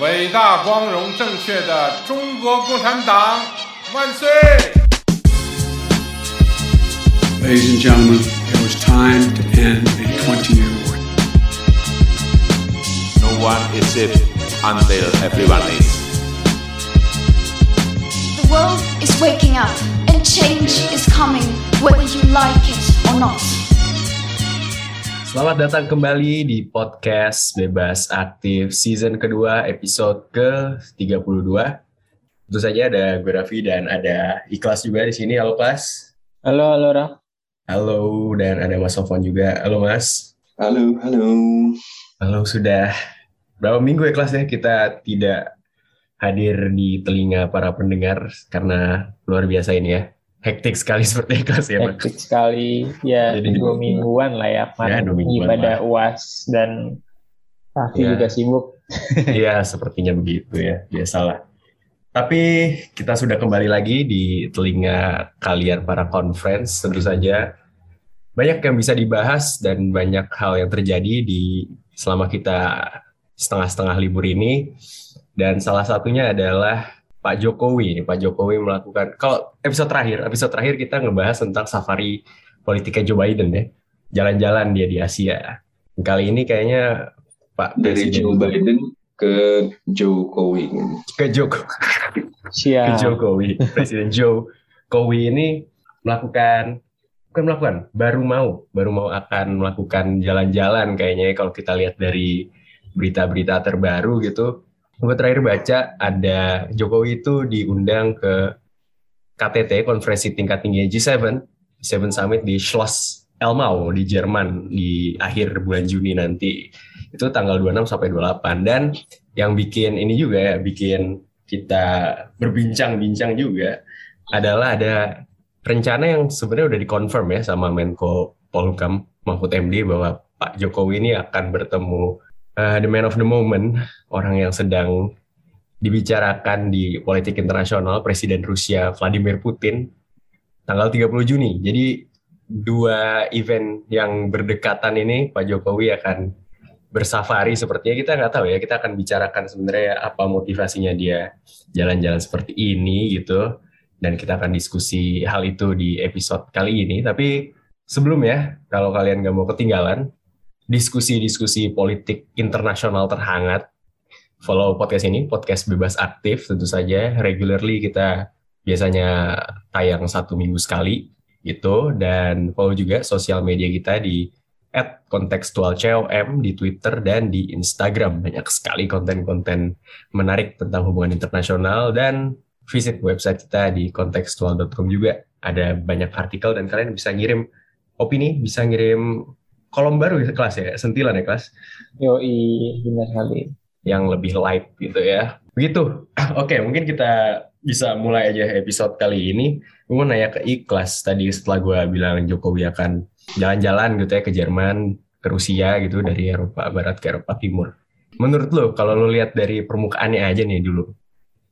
伟大、光荣、正确的中国共产党万岁！ Ladies and gentlemen, it was time to end a 20 year war. No one is safe until everyone is. The world is waking up and change is coming whether you like it or not. Selamat datang kembali di podcast Bebas Aktif season kedua episode ke-32. Tentu saja ada gue Raffi dan ada Ikhlas juga di sini. Halo Pas. Halo, halo Raf. Halo dan ada Mas Sofwan juga. Halo Mas. Halo, halo. Halo sudah berapa minggu ya kelas ya kita tidak hadir di telinga para pendengar karena luar biasa ini ya. Hektik sekali seperti kelas ya Mas. Hektik sekali, ya Jadi- dua mingguan lah ya. Ya, dua mingguan pada lah. UAS dan Raffi Ya. juga sibuk. Iya, sepertinya begitu ya, biasalah. Tapi kita sudah kembali lagi di telinga kalian para conference, tentu saja banyak yang bisa dibahas dan banyak hal yang terjadi di selama kita setengah-setengah libur ini. Dan salah satunya adalah Pak Jokowi. Pak Jokowi melakukan, kalau episode terakhir, episode terakhir kita ngebahas tentang safari politiknya Joe Biden ya, jalan-jalan dia di Asia. Kali ini kayaknya Pak Dari Presiden- Joe Biden ke Jokowi. ke Joko ke. Jokowi Presiden Jokowi ini melakukan bukan melakukan baru mau baru mau akan melakukan jalan-jalan kayaknya ya, kalau kita lihat dari berita-berita terbaru gitu gue terakhir baca ada Jokowi itu diundang ke KTT konferensi tingkat tinggi G7 G7 Summit di Schloss Elmau di Jerman di akhir bulan Juni nanti. Itu tanggal 26 sampai 28 dan yang bikin ini juga ya bikin kita berbincang-bincang juga adalah ada rencana yang sebenarnya udah dikonfirm ya sama Menko Polhukam Mahfud MD bahwa Pak Jokowi ini akan bertemu uh, the man of the moment, orang yang sedang dibicarakan di politik internasional Presiden Rusia Vladimir Putin tanggal 30 Juni. Jadi dua event yang berdekatan ini Pak Jokowi akan bersafari. Sepertinya kita nggak tahu ya kita akan bicarakan sebenarnya apa motivasinya dia jalan-jalan seperti ini gitu. Dan kita akan diskusi hal itu di episode kali ini. Tapi sebelumnya kalau kalian nggak mau ketinggalan diskusi-diskusi politik internasional terhangat follow podcast ini podcast bebas aktif tentu saja regularly kita biasanya tayang satu minggu sekali gitu dan follow juga sosial media kita di kontekstualcom di Twitter dan di Instagram. Banyak sekali konten-konten menarik tentang hubungan internasional dan visit website kita di kontekstual.com juga. Ada banyak artikel dan kalian bisa ngirim opini, bisa ngirim kolom baru ya kelas ya, sentilan ya kelas, Yoi, benar sekali. yang lebih light gitu ya. Begitu. Oke, mungkin kita bisa mulai aja episode kali ini. Gue mau nanya ke Ikhlas tadi setelah gue bilang Jokowi akan jalan-jalan gitu ya ke Jerman, ke Rusia gitu dari Eropa Barat ke Eropa Timur. Menurut lo, kalau lo lihat dari permukaannya aja nih dulu,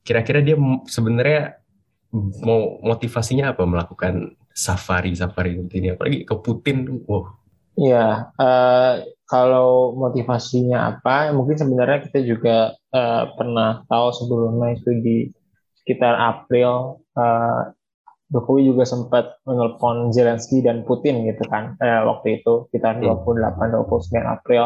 kira-kira dia sebenarnya mau motivasinya apa melakukan safari safari ini? Apalagi ke Putin, wow, Ya, eh, kalau motivasinya apa, mungkin sebenarnya kita juga eh, pernah tahu sebelumnya itu di sekitar April, eh, Jokowi juga sempat menelpon Zelensky dan Putin gitu kan, eh, waktu itu sekitar Hmm. 28-29 April,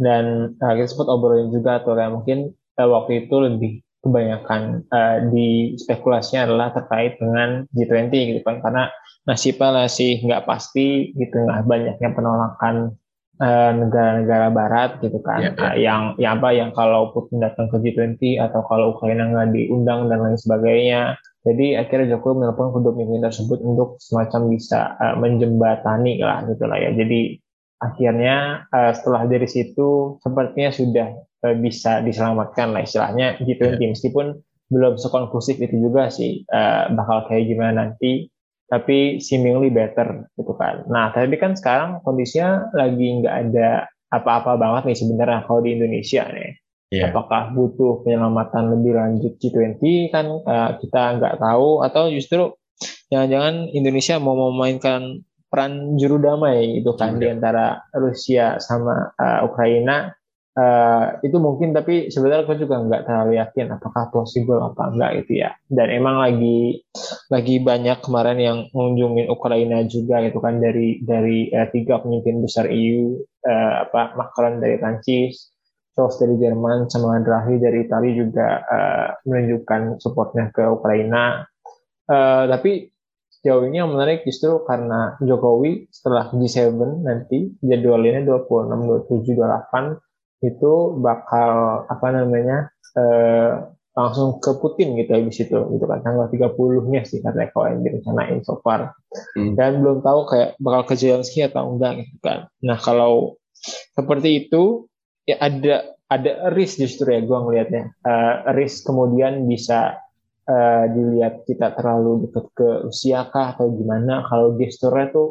dan eh, kita sempat obrolin juga tuh ya mungkin eh, waktu itu lebih kebanyakan eh, di spekulasinya adalah terkait dengan G20 gitu kan, karena nasibnya masih nggak pasti di tengah banyaknya penolakan eh, negara-negara Barat gitu kan, Iya, iya. Eh, yang yang apa yang kalau Putin datang ke G20 atau kalau Ukraina nggak diundang dan lain sebagainya, Jadi akhirnya Jokowi menelpon kedua pemimpin tersebut untuk semacam bisa uh, menjembatani lah gitu lah ya. Jadi akhirnya uh, setelah dari situ sepertinya sudah uh, bisa diselamatkan lah istilahnya G20 yeah. meskipun belum sekonklusif itu juga sih uh, bakal kayak gimana nanti tapi seemingly better gitu kan. Nah tapi kan sekarang kondisinya lagi nggak ada apa-apa banget nih sebenarnya kalau di Indonesia nih Yeah. Apakah butuh penyelamatan lebih lanjut G20 kan uh, kita nggak tahu atau justru jangan-jangan Indonesia mau memainkan peran juru damai itu kan yeah. di antara Rusia sama uh, Ukraina uh, itu mungkin tapi sebenarnya aku juga nggak terlalu yakin apakah possible apa enggak itu ya dan emang lagi lagi banyak kemarin yang mengunjungi Ukraina juga gitu kan dari dari uh, tiga pemimpin besar EU uh, apa Macron dari Prancis Scholz dari Jerman sama Draghi dari Italia juga uh, menunjukkan supportnya ke Ukraina. Uh, tapi sejauh ini yang menarik justru karena Jokowi setelah G7 nanti jadwalnya 26, 27, 28 itu bakal apa namanya uh, langsung ke Putin gitu habis itu gitu kan tanggal 30-nya sih katanya kalau yang direncanain so far. Hmm. Dan belum tahu kayak bakal ke Zelensky atau enggak gitu kan. Nah, kalau seperti itu ya ada ada risk justru ya gue ngelihatnya uh, risk kemudian bisa uh, dilihat kita terlalu dekat ke usia kah atau gimana kalau gesturnya tuh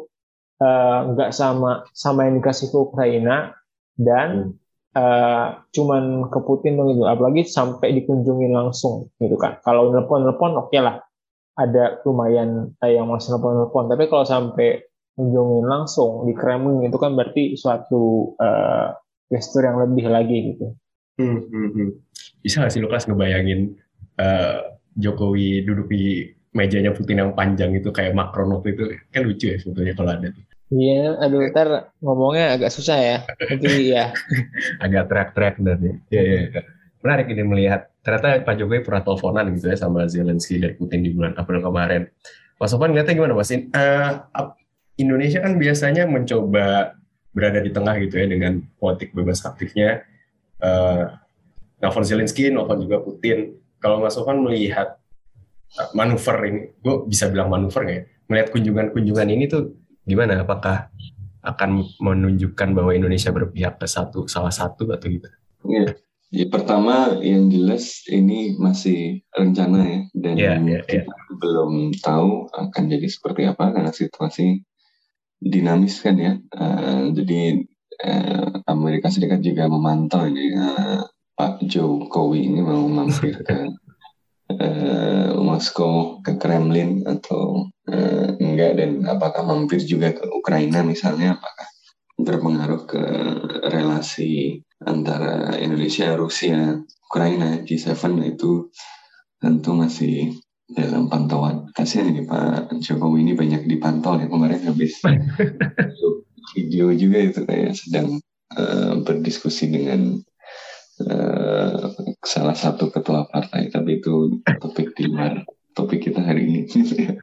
nggak uh, sama sama yang dikasih ke Ukraina dan hmm. Uh, cuman ke Putin dong itu apalagi sampai dikunjungin langsung gitu kan kalau nelpon nelpon oke okay lah ada lumayan uh, yang masih nelpon nelpon tapi kalau sampai kunjungin langsung di Kremlin itu kan berarti suatu uh, gestur yang lebih lagi gitu. Hmm, hmm, hmm. Bisa gak sih Lukas ngebayangin uh, Jokowi duduk di mejanya Putin yang panjang itu kayak Macron waktu itu kan lucu ya sebetulnya kalau ada tuh. Iya, aduh ntar ngomongnya agak susah ya. Tapi ya. agak dan ya. Iya, iya. Ya. Menarik ini melihat ternyata Pak Jokowi pernah teleponan gitu ya sama Zelensky dari Putin di bulan April kemarin. Mas Sofan ngeliatnya gimana Mas? Uh, Indonesia kan biasanya mencoba berada di tengah gitu ya dengan politik bebas aktifnya. Uh, Nelson Zelensky, nelfon juga Putin. Kalau Mas Sofan melihat uh, manuver ini, gue bisa bilang manuver nggak ya? Melihat kunjungan-kunjungan ini tuh gimana? Apakah akan menunjukkan bahwa Indonesia berpihak ke satu salah satu atau gitu? Ya, ya pertama yang jelas ini masih rencana ya dan yeah, yeah, yeah. kita belum tahu akan jadi seperti apa karena situasi dinamis kan ya. Uh, jadi uh, Amerika Serikat juga memantau ini uh, Pak Jokowi ini mau mampir ke uh, Moskow ke Kremlin atau uh, enggak dan apakah mampir juga ke Ukraina misalnya apakah berpengaruh ke relasi antara Indonesia, Rusia, Ukraina, G7 itu tentu masih dalam pantauan. Kasihan ini Pak Jokowi ini banyak dipantau ya kemarin habis video juga itu kayak sedang uh, berdiskusi dengan uh, salah satu ketua partai tapi itu topik di luar topik kita hari ini.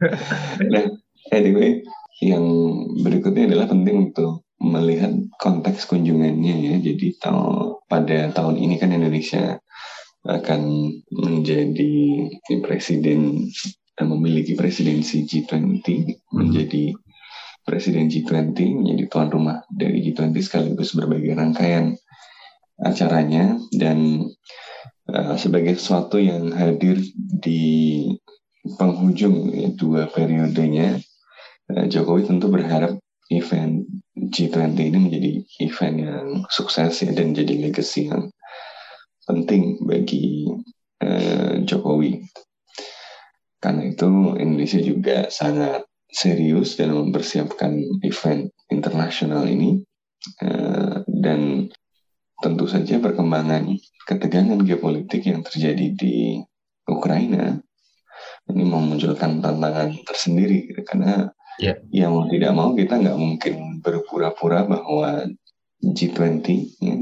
nah anyway yang berikutnya adalah penting untuk melihat konteks kunjungannya ya. Jadi tahun pada tahun ini kan Indonesia akan menjadi presiden dan memiliki presidensi G20 hmm. menjadi presiden G20 menjadi tuan rumah dari G20 sekaligus berbagai rangkaian acaranya dan uh, sebagai sesuatu yang hadir di penghujung ya, dua periodenya uh, Jokowi tentu berharap event G20 ini menjadi event yang sukses ya dan jadi legacy yang penting bagi uh, Jokowi. Karena itu Indonesia juga sangat serius dalam mempersiapkan event internasional ini uh, dan tentu saja perkembangan ketegangan geopolitik yang terjadi di Ukraina ini memunculkan tantangan tersendiri karena yeah. yang mau tidak mau kita nggak mungkin berpura-pura bahwa G20 ya,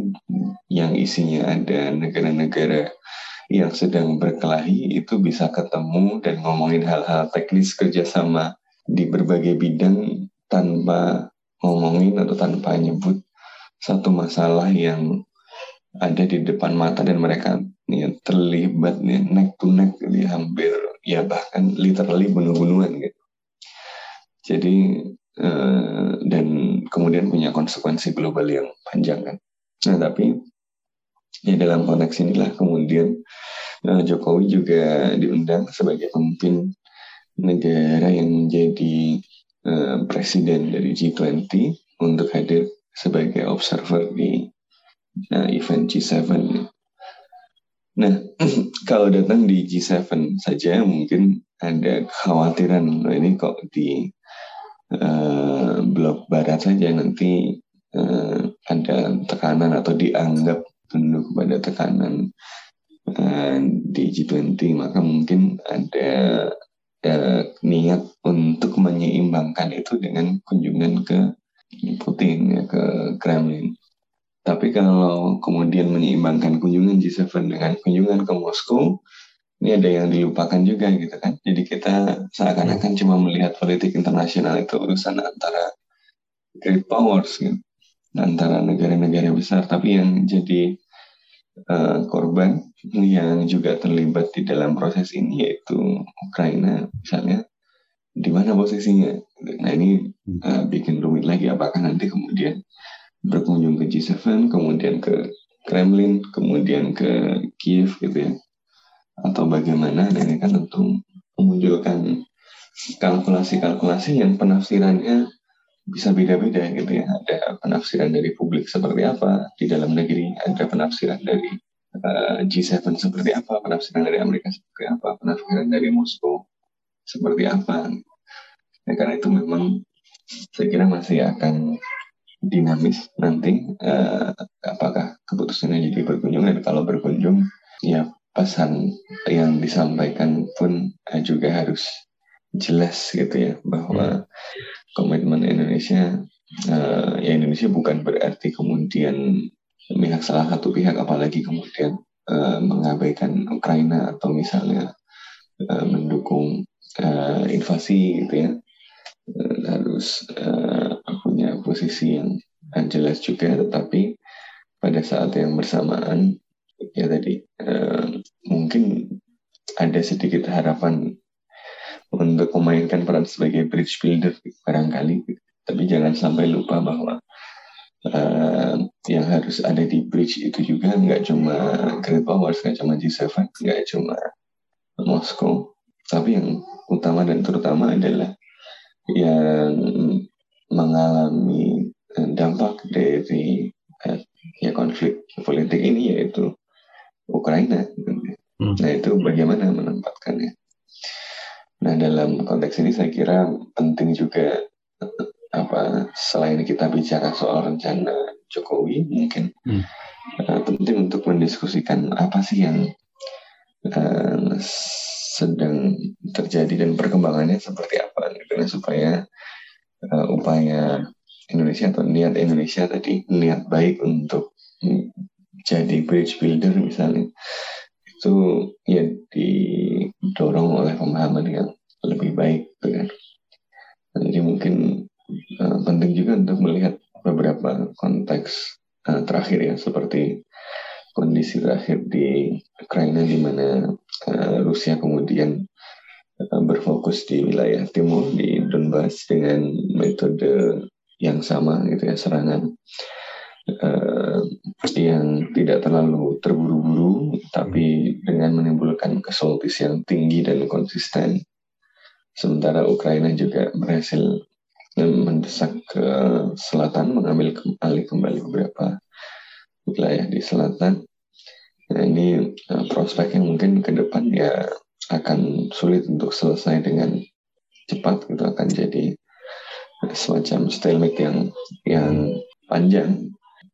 yang isinya ada negara-negara yang sedang berkelahi itu bisa ketemu dan ngomongin hal-hal teknis kerjasama di berbagai bidang tanpa ngomongin atau tanpa nyebut satu masalah yang ada di depan mata dan mereka ya, terlibat nih neck to neck di hampir ya bahkan literally bunuh-bunuhan gitu. Jadi uh, dan kemudian punya konsekuensi global yang panjang kan. Nah tapi ya dalam konteks inilah kemudian uh, Jokowi juga diundang sebagai pemimpin negara yang menjadi uh, presiden dari G20 untuk hadir sebagai observer di uh, event G7. Nah, kalau datang di G7 saja mungkin ada kekhawatiran nah, ini kok di uh, blok barat saja nanti uh, ada tekanan atau dianggap tunduk pada tekanan uh, di G20 maka mungkin ada uh, niat untuk menyeimbangkan itu dengan kunjungan ke Putin ya ke Kremlin. Tapi kalau kemudian menyeimbangkan kunjungan G7 dengan kunjungan ke Moskow, ini ada yang dilupakan juga gitu kan. Jadi kita seakan-akan cuma melihat politik internasional itu urusan antara great powers gitu, antara negara-negara besar. Tapi yang jadi uh, korban yang juga terlibat di dalam proses ini yaitu Ukraina misalnya di mana posisinya. Nah ini uh, bikin rumit lagi apakah nanti kemudian berkunjung ke G7, kemudian ke Kremlin, kemudian ke Kiev gitu ya. Atau bagaimana, dan ini kan tentu memunculkan kalkulasi-kalkulasi yang penafsirannya bisa beda-beda gitu ya. Ada penafsiran dari publik seperti apa di dalam negeri, ada penafsiran dari uh, G7 seperti apa, penafsiran dari Amerika seperti apa, penafsiran dari Moskow seperti apa. Ya, karena itu memang saya kira masih akan dinamis nanti uh, apakah keputusannya jadi berkunjung dan kalau berkunjung ya pesan yang disampaikan pun uh, juga harus jelas gitu ya bahwa hmm. komitmen Indonesia uh, ya Indonesia bukan berarti kemudian pihak salah satu pihak apalagi kemudian uh, mengabaikan Ukraina atau misalnya uh, mendukung uh, invasi gitu ya harus uh, posisi yang jelas juga tetapi pada saat yang bersamaan ya tadi uh, mungkin ada sedikit harapan untuk memainkan peran sebagai bridge builder barangkali. Tapi jangan sampai lupa bahwa uh, yang harus ada di bridge itu juga nggak cuma Great Powers nggak cuma G7 nggak cuma Moskow. Tapi yang utama dan terutama adalah yang mengalami eh, dampak dari uh, ya konflik politik ini yaitu Ukraina. Hmm. Nah itu bagaimana menempatkannya. Nah dalam konteks ini saya kira penting juga apa selain kita bicara soal rencana Jokowi mungkin hmm. uh, penting untuk mendiskusikan apa sih yang uh, sedang terjadi dan perkembangannya seperti apa gitu nah, supaya uh, upaya Indonesia atau niat Indonesia tadi niat baik untuk jadi bridge builder misalnya. Itu ya didorong oleh pemahaman yang lebih baik gitu kan. Jadi mungkin uh, penting juga untuk melihat beberapa konteks uh, terakhir ya seperti kondisi terakhir di Ukraina di mana uh, Rusia kemudian berfokus di wilayah timur di Donbas dengan metode yang sama gitu ya serangan uh, yang tidak terlalu terburu-buru tapi dengan menimbulkan kesultis yang tinggi dan konsisten sementara Ukraina juga berhasil mendesak ke selatan mengambil kembali kembali beberapa wilayah di selatan. Nah, ini uh, prospek yang mungkin ke depan ya akan sulit untuk selesai dengan cepat gitu akan jadi semacam stalemate yang yang panjang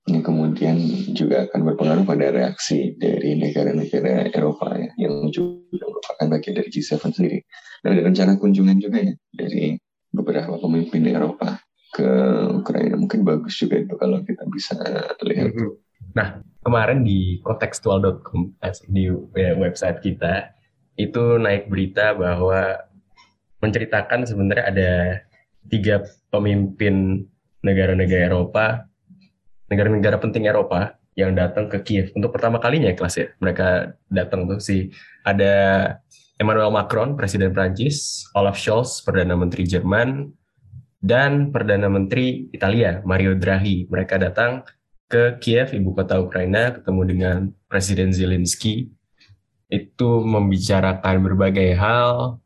ini kemudian juga akan berpengaruh pada reaksi dari negara-negara Eropa ya, yang juga merupakan bagian dari G7 sendiri. Dan ada rencana kunjungan juga ya dari beberapa pemimpin Eropa ke Ukraina mungkin bagus juga itu kalau kita bisa lihat. Mm -hmm. Nah, kemarin di kontextual.com di website kita itu naik berita bahwa menceritakan sebenarnya ada tiga pemimpin negara-negara Eropa, negara-negara penting Eropa yang datang ke Kiev untuk pertama kalinya kelas ya. Mereka datang tuh sih ada Emmanuel Macron, Presiden Prancis, Olaf Scholz, Perdana Menteri Jerman, dan Perdana Menteri Italia, Mario Draghi. Mereka datang ke Kiev, ibu kota Ukraina, ketemu dengan Presiden Zelensky. Itu membicarakan berbagai hal,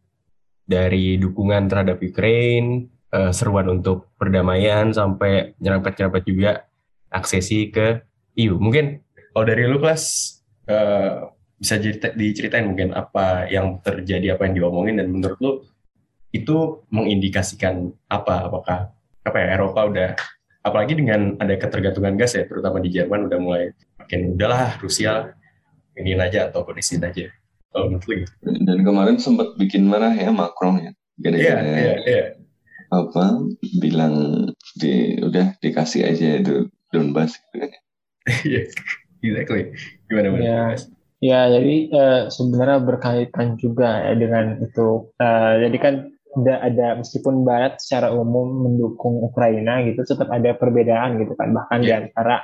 dari dukungan terhadap Ukraine, uh, seruan untuk perdamaian, sampai nyerempet-nyerempet juga aksesi ke EU. Mungkin kalau dari lu kelas uh, bisa diceritain mungkin apa yang terjadi, apa yang diomongin, dan menurut lu itu mengindikasikan apa? Apakah apa ya Eropa udah apalagi dengan ada ketergantungan gas ya, terutama di Jerman udah mulai makin udahlah Rusia ini aja atau kondisi aja. Kalau menurut gitu. Dan kemarin sempat bikin marah ya Macron ya. Gara-gara yeah, yeah, yeah. apa bilang di udah dikasih aja itu Donbas gitu kan. Iya, exactly. Gimana mana? Ya, ya jadi uh, sebenarnya berkaitan juga ya dengan itu. Uh, jadi kan ada ada meskipun Barat secara umum mendukung Ukraina gitu, tetap ada perbedaan gitu kan. Bahkan yeah. di antara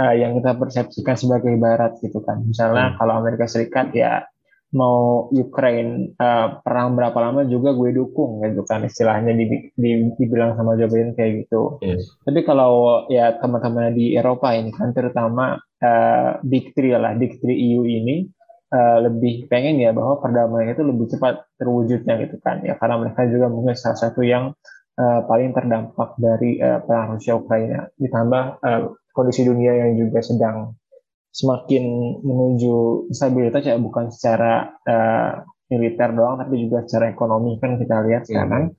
uh, yang kita persepsikan sebagai Barat gitu kan. Misalnya hmm. kalau Amerika Serikat ya mau Ukraine uh, perang berapa lama juga gue dukung gitu kan istilahnya di, di, dibilang sama Joe Biden kayak gitu. Yeah. Tapi kalau ya teman-teman di Eropa ini kan terutama uh, Big Three lah, Big Three EU ini uh, lebih pengen ya bahwa perdamaian itu lebih cepat terwujudnya gitu kan ya karena mereka juga mungkin salah satu yang uh, paling terdampak dari uh, perang Rusia Ukraina ditambah uh, kondisi dunia yang juga sedang semakin menuju stabilitas ya bukan secara uh, militer doang tapi juga secara ekonomi kan kita lihat iya. sekarang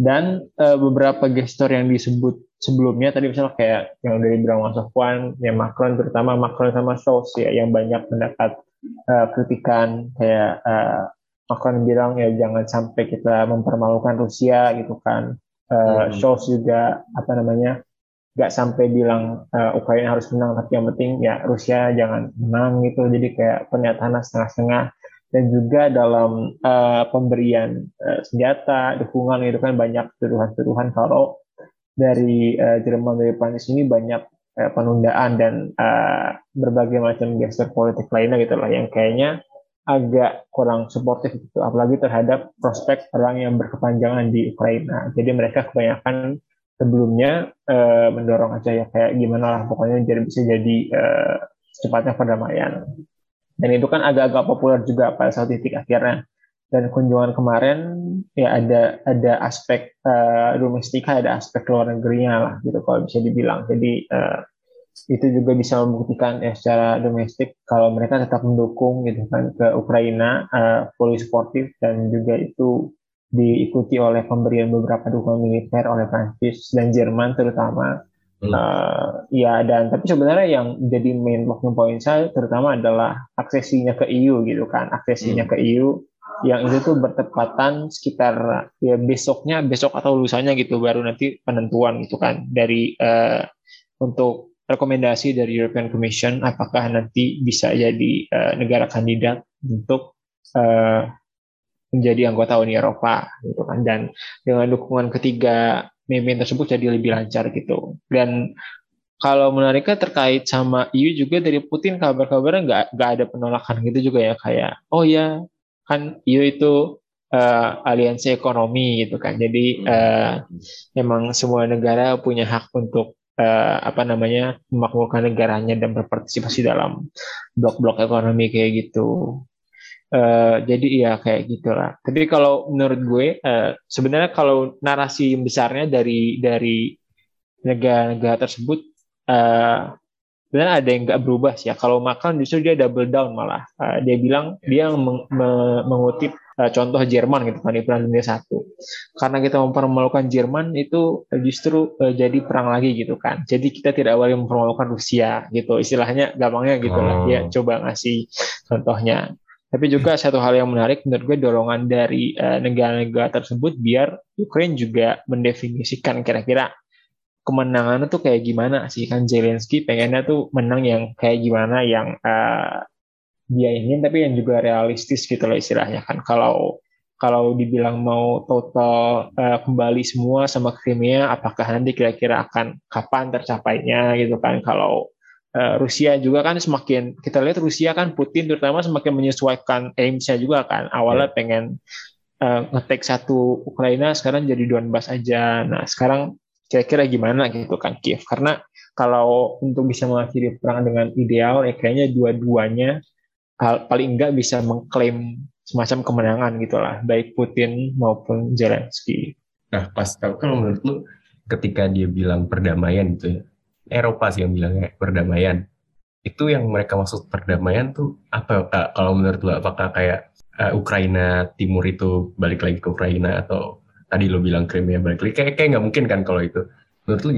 dan uh, beberapa gestor yang disebut sebelumnya tadi misalnya kayak yang dari bilang Mas Sofwan, ya Macron terutama Macron sama Scholz ya yang banyak mendapat uh, kritikan kayak uh, Macron bilang ya jangan sampai kita mempermalukan Rusia gitu kan uh, hmm. Scholz juga apa namanya nggak sampai bilang uh, Ukraina harus menang tapi yang penting ya Rusia jangan menang gitu. Jadi kayak pernyataan setengah-setengah. Dan juga dalam uh, pemberian uh, senjata dukungan itu kan banyak tuduhan-tuduhan kalau dari uh, Jerman dari Prancis ini banyak uh, penundaan dan uh, berbagai macam gestur politik lainnya gitu lah yang kayaknya agak kurang suportif itu apalagi terhadap prospek perang yang berkepanjangan di Ukraina. Jadi mereka kebanyakan sebelumnya uh, mendorong aja ya kayak gimana lah pokoknya jadi bisa jadi uh, secepatnya perdamaian. Dan itu kan agak-agak populer juga pada saat titik akhirnya. Dan kunjungan kemarin ya ada ada aspek uh, domestika ada aspek luar negerinya lah gitu kalau bisa dibilang. Jadi uh, itu juga bisa membuktikan ya secara domestik kalau mereka tetap mendukung gitu kan ke Ukraina uh, fully sportif dan juga itu diikuti oleh pemberian beberapa dukungan militer oleh Prancis dan Jerman terutama. Hmm. Uh, ya dan tapi sebenarnya yang jadi main blocking point saya terutama adalah aksesinya ke EU gitu kan aksesinya hmm. ke EU yang itu tuh bertepatan sekitar ya besoknya besok atau lusanya gitu baru nanti penentuan gitu kan dari uh, untuk rekomendasi dari European Commission apakah nanti bisa jadi uh, negara kandidat untuk uh, menjadi anggota Uni Eropa gitu kan. Dan dengan dukungan ketiga memimpin tersebut jadi lebih lancar gitu. Dan kalau menariknya terkait sama EU juga dari Putin kabar-kabarnya nggak nggak ada penolakan gitu juga ya kayak oh ya kan EU itu uh, aliansi ekonomi gitu kan. Jadi uh, emang semua negara punya hak untuk uh, apa namanya memakmurkan negaranya dan berpartisipasi dalam blok-blok ekonomi kayak gitu Uh, jadi iya kayak gitulah. Tapi kalau menurut gue uh, sebenarnya kalau narasi besarnya dari dari negara-negara tersebut uh, sebenarnya ada yang nggak berubah sih ya. Kalau makan justru dia double down malah. Uh, dia bilang dia meng, me, mengutip uh, contoh Jerman gitu kan di Perang Dunia Satu. Karena kita mempermalukan Jerman itu justru uh, jadi perang lagi gitu kan. Jadi kita tidak boleh mempermalukan Rusia gitu. Istilahnya gampangnya gitu lah. Dia oh. coba ngasih contohnya. Tapi juga satu hal yang menarik menurut gue dorongan dari eh, negara-negara tersebut biar Ukraine juga mendefinisikan kira-kira kemenangannya tuh kayak gimana sih. Kan Zelensky pengennya tuh menang yang kayak gimana yang uh, dia ingin tapi yang juga realistis gitu loh istilahnya kan. Kalau kalau dibilang mau total uh, kembali semua sama Crimea apakah nanti kira-kira akan kapan tercapainya gitu kan. Kalau uh, Rusia juga kan semakin kita lihat Rusia kan Putin terutama semakin menyesuaikan aimsnya juga kan awalnya yeah. pengen uh, ngetek satu Ukraina sekarang jadi Donbas aja nah sekarang kira-kira gimana gitu kan Kiev karena kalau untuk bisa mengakhiri perang dengan ideal ya kayaknya dua-duanya paling enggak bisa mengklaim semacam kemenangan gitulah baik Putin maupun Zelensky. Nah pas kalau menurut lu ketika dia bilang perdamaian gitu ya Eropa sih yang bilangnya perdamaian. Itu yang mereka maksud perdamaian tuh apa kak? Kalau menurut lu apakah kayak uh, Ukraina Timur itu balik lagi ke Ukraina atau tadi lo bilang Crimea balik lagi? Kayak kayak nggak mungkin kan kalau itu? Menurut lu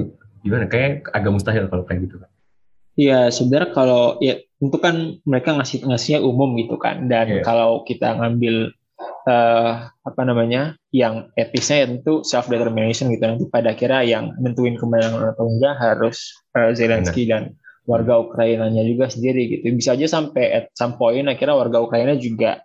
gimana? Kayak agak mustahil kalau kayak gitu kan Iya, sebenarnya kalau ya itu kan mereka ngasih ngasihnya umum gitu kan. Dan yeah. kalau kita ngambil uh, apa namanya yang etisnya ya tentu self determination gitu nanti pada akhirnya yang nentuin kemenangan atau enggak harus uh, Zelensky Benar. dan warga Ukraina-nya juga sendiri gitu. Bisa aja sampai at some point akhirnya warga Ukraina juga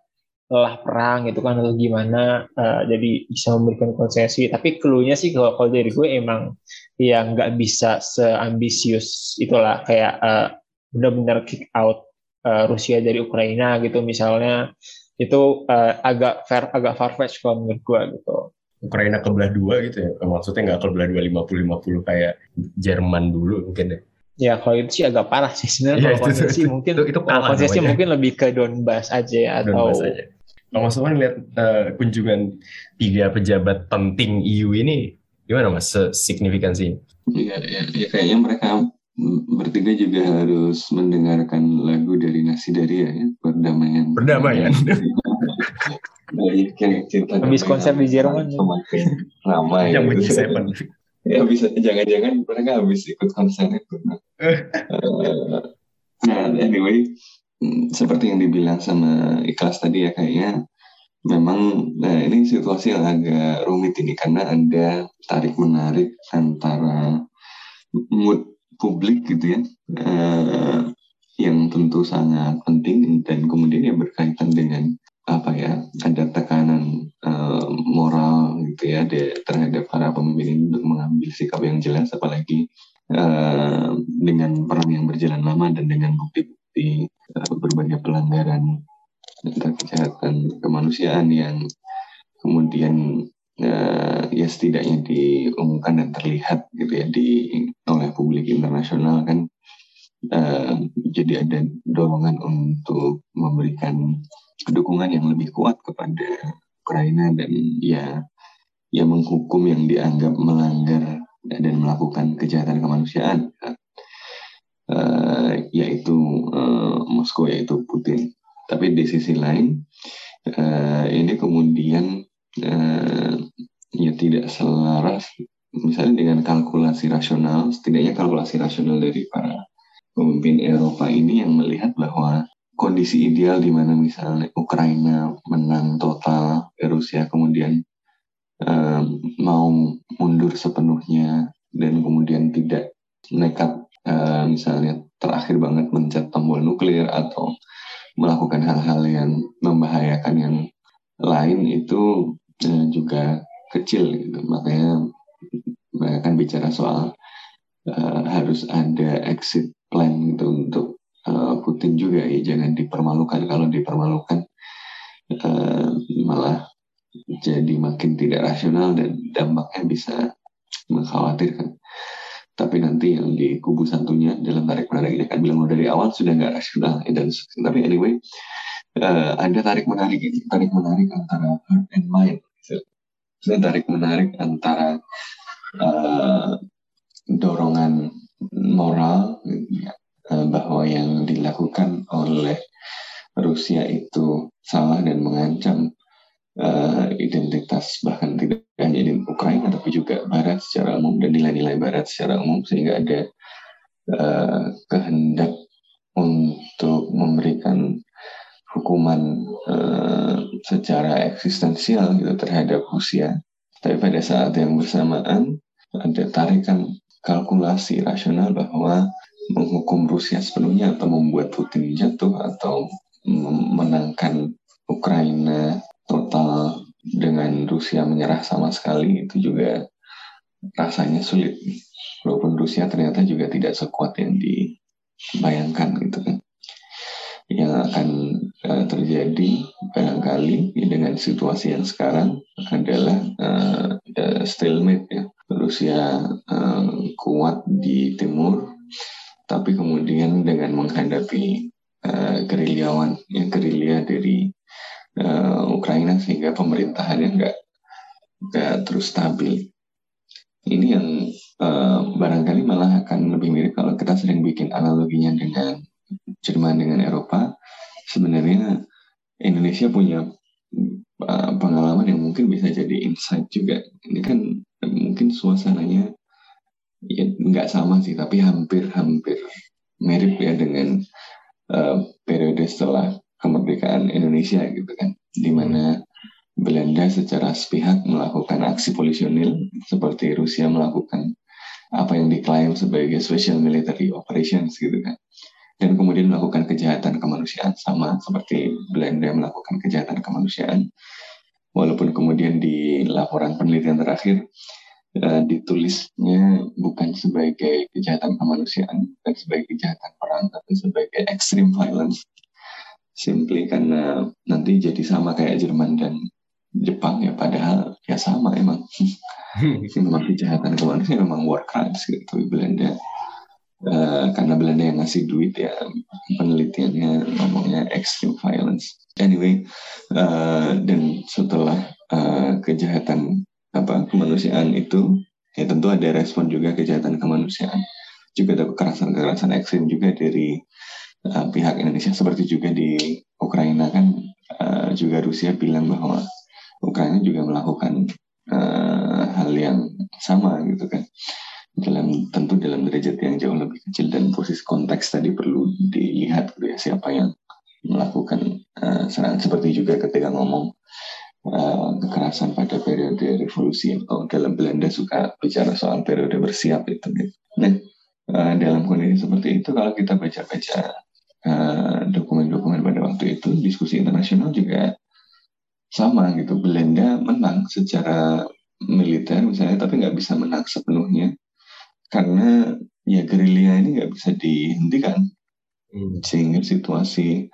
lelah perang gitu kan atau gimana uh, jadi bisa memberikan konsesi tapi keluarnya sih kalau, kalau dari gue emang ya nggak bisa seambisius itulah kayak uh, benar-benar kick out uh, Rusia dari Ukraina gitu misalnya itu uh, agak fair agak farfetch kalau menurut gue gitu. Ukraina kebelah dua gitu ya? Maksudnya nggak kebelah dua lima puluh lima puluh kayak Jerman dulu mungkin deh Ya kalau itu sih agak parah sih sebenarnya. Ya, kalau konsesi mungkin itu, itu kalau konsesi mungkin lebih ke Donbas aja ya, atau Donbass aja. Kalau Mas Sofwan lihat uh, kunjungan tiga pejabat penting EU ini gimana Mas? Signifikansi? Iya, ya, ya kayaknya mereka bertiga juga harus mendengarkan lagu dari Nasi Daria ya, perdamaian. Perdamaian. Dari cerita Habis konser di Jerman. Semakin ramai. Yang bunyi Seven. Ya bisa jangan-jangan mereka habis ikut konser itu. Nah, uh, nah anyway, Hmm, seperti yang dibilang sama Ikhlas tadi ya kayaknya memang nah ini situasi yang agak rumit ini karena ada tarik menarik antara mood publik gitu ya. Uh, yang tentu sangat penting dan kemudian yang berkaitan dengan apa ya ada tekanan uh, moral gitu ya de, terhadap para pemimpin untuk mengambil sikap yang jelas apalagi uh, dengan perang yang berjalan lama dan dengan bukti-bukti berbagai pelanggaran tentang kejahatan kemanusiaan yang kemudian uh, ya setidaknya diumumkan dan terlihat gitu ya di oleh publik internasional kan uh, jadi ada dorongan untuk memberikan dukungan yang lebih kuat kepada Ukraina dan ya ya menghukum yang dianggap melanggar dan melakukan kejahatan kemanusiaan uh, yaitu uh, Moskow yaitu Putin. Tapi di sisi lain uh, ini kemudian ya tidak selaras misalnya dengan kalkulasi rasional, setidaknya kalkulasi rasional dari para pemimpin Eropa ini yang melihat bahwa kondisi ideal di mana misalnya Ukraina menang total, Rusia kemudian um, mau mundur sepenuhnya dan kemudian tidak nekat uh, misalnya terakhir banget mencet tombol nuklir atau melakukan hal-hal yang membahayakan yang lain itu uh, juga kecil gitu. Makanya mereka kan bicara soal uh, harus ada exit plan gitu untuk uh, Putin juga ya. Jangan dipermalukan. Kalau dipermalukan uh, malah jadi makin tidak rasional dan dampaknya bisa mengkhawatirkan. Tapi nanti yang di kubu santunya dalam tarik menarik ini akan bilang dari awal sudah nggak rasional. Ya, dan tapi anyway uh, ada tarik menarik itu tarik menarik antara heart and mind gitu. tarik menarik antara uh, dorongan moral uh, bahwa yang dilakukan oleh Rusia itu salah dan mengancam uh, identitas bahkan tidak hanya di Ukraina tapi juga Barat secara umum dan nilai-nilai Barat secara umum sehingga ada uh, kehendak untuk memberikan hukuman uh, secara eksistensial gitu terhadap Rusia. Tapi pada saat yang bersamaan ada tarikan kalkulasi rasional bahwa menghukum Rusia sepenuhnya atau membuat Putin jatuh atau memenangkan Ukraina total dengan Rusia menyerah sama sekali itu juga rasanya sulit. Walaupun Rusia ternyata juga tidak sekuat yang di bayangkan gitu kan yang akan uh, terjadi barangkali ya, dengan situasi yang sekarang adalah uh, stalemate ya. Rusia uh, kuat di timur tapi kemudian dengan menghadapi uh, gerilyawan yang gerilya dari uh, Ukraina sehingga pemerintahan yang nggak nggak terus stabil. Ini yang uh, barangkali malah akan lebih mirip kalau kita sering bikin analoginya dengan Jerman dengan Eropa sebenarnya Indonesia punya uh, pengalaman yang mungkin bisa jadi insight juga. Ini kan mungkin suasananya ya nggak sama sih tapi hampir-hampir mirip ya dengan uh, periode setelah kemerdekaan Indonesia gitu kan. Di mana Belanda secara sepihak melakukan aksi polisionil seperti Rusia melakukan apa yang diklaim sebagai special military operations gitu kan dan kemudian melakukan kejahatan kemanusiaan sama seperti Belanda melakukan kejahatan kemanusiaan. Walaupun kemudian di laporan penelitian terakhir uh, ditulisnya bukan sebagai kejahatan kemanusiaan bukan sebagai kejahatan perang tapi sebagai extreme violence. Simply karena nanti jadi sama kayak Jerman dan Jepang ya padahal ya sama emang. Memang kejahatan kemanusiaan memang war crimes gitu Belanda uh, karena Belanda yang ngasih duit ya penelitiannya ngomongnya extreme violence. Anyway uh, dan setelah uh, kejahatan apa kemanusiaan itu ya tentu ada respon juga kejahatan kemanusiaan. Juga ada kekerasan-kekerasan ekstrim juga dari uh, pihak Indonesia seperti juga di Ukraina kan uh, juga Rusia bilang bahwa Ukraina juga melakukan uh, hal yang sama gitu kan dalam tentu dalam derajat yang jauh lebih kecil dan posisi konteks tadi perlu dilihat gitu ya siapa yang melakukan uh, serangan. Seperti juga ketika ngomong uh, kekerasan pada periode revolusi atau dalam Belanda suka bicara soal periode bersiap itu gitu. Nah uh, dalam kondisi seperti itu kalau kita baca-baca dokumen-dokumen uh, pada waktu itu diskusi internasional juga sama gitu. Belanda menang secara militer misalnya tapi nggak bisa menang sepenuhnya karena ya gerilya ini nggak bisa dihentikan hmm. sehingga situasi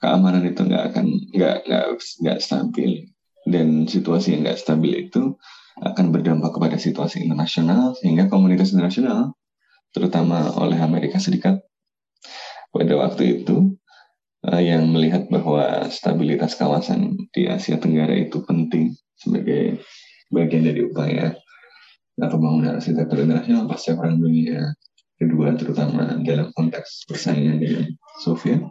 keamanan itu nggak akan nggak nggak nggak stabil dan situasi yang nggak stabil itu akan berdampak kepada situasi internasional sehingga komunitas internasional terutama oleh Amerika Serikat pada waktu itu uh, yang melihat bahwa stabilitas kawasan di Asia Tenggara itu penting sebagai bagian dari upaya uh, pembangunan arsitektur internasional pasca Perang Dunia Kedua, terutama dalam konteks persaingan dengan Soviet,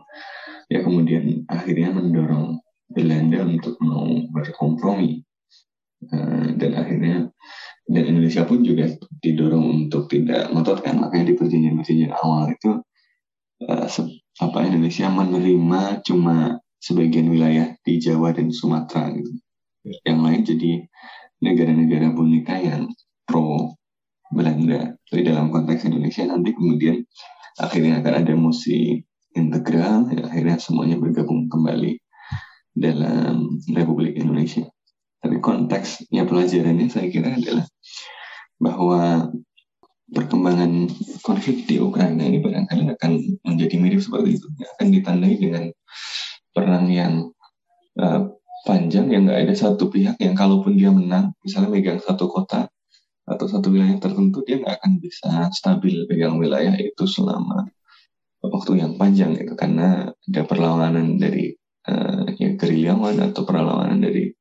ya kemudian akhirnya mendorong Belanda untuk mau berkompromi uh, dan akhirnya dan Indonesia pun juga didorong untuk tidak ngotot kan makanya di perjanjian-perjanjian awal itu uh, apa Indonesia menerima cuma sebagian wilayah di Jawa dan Sumatera gitu. Yang lain jadi negara-negara boneka yang pro Belanda. Jadi dalam konteks Indonesia nanti kemudian akhirnya akan ada musi integral, ya, akhirnya semuanya bergabung kembali dalam Republik Indonesia. Tapi konteksnya pelajarannya saya kira adalah bahwa perkembangan konflik di Ukraina ini barangkali akan menjadi mirip seperti itu. Akan ditandai dengan perang yang uh, panjang yang nggak ada satu pihak yang kalaupun dia menang, misalnya megang satu kota atau satu wilayah tertentu, dia nggak akan bisa stabil pegang wilayah itu selama waktu yang panjang itu karena ada perlawanan dari uh, ya gerilyawan atau perlawanan dari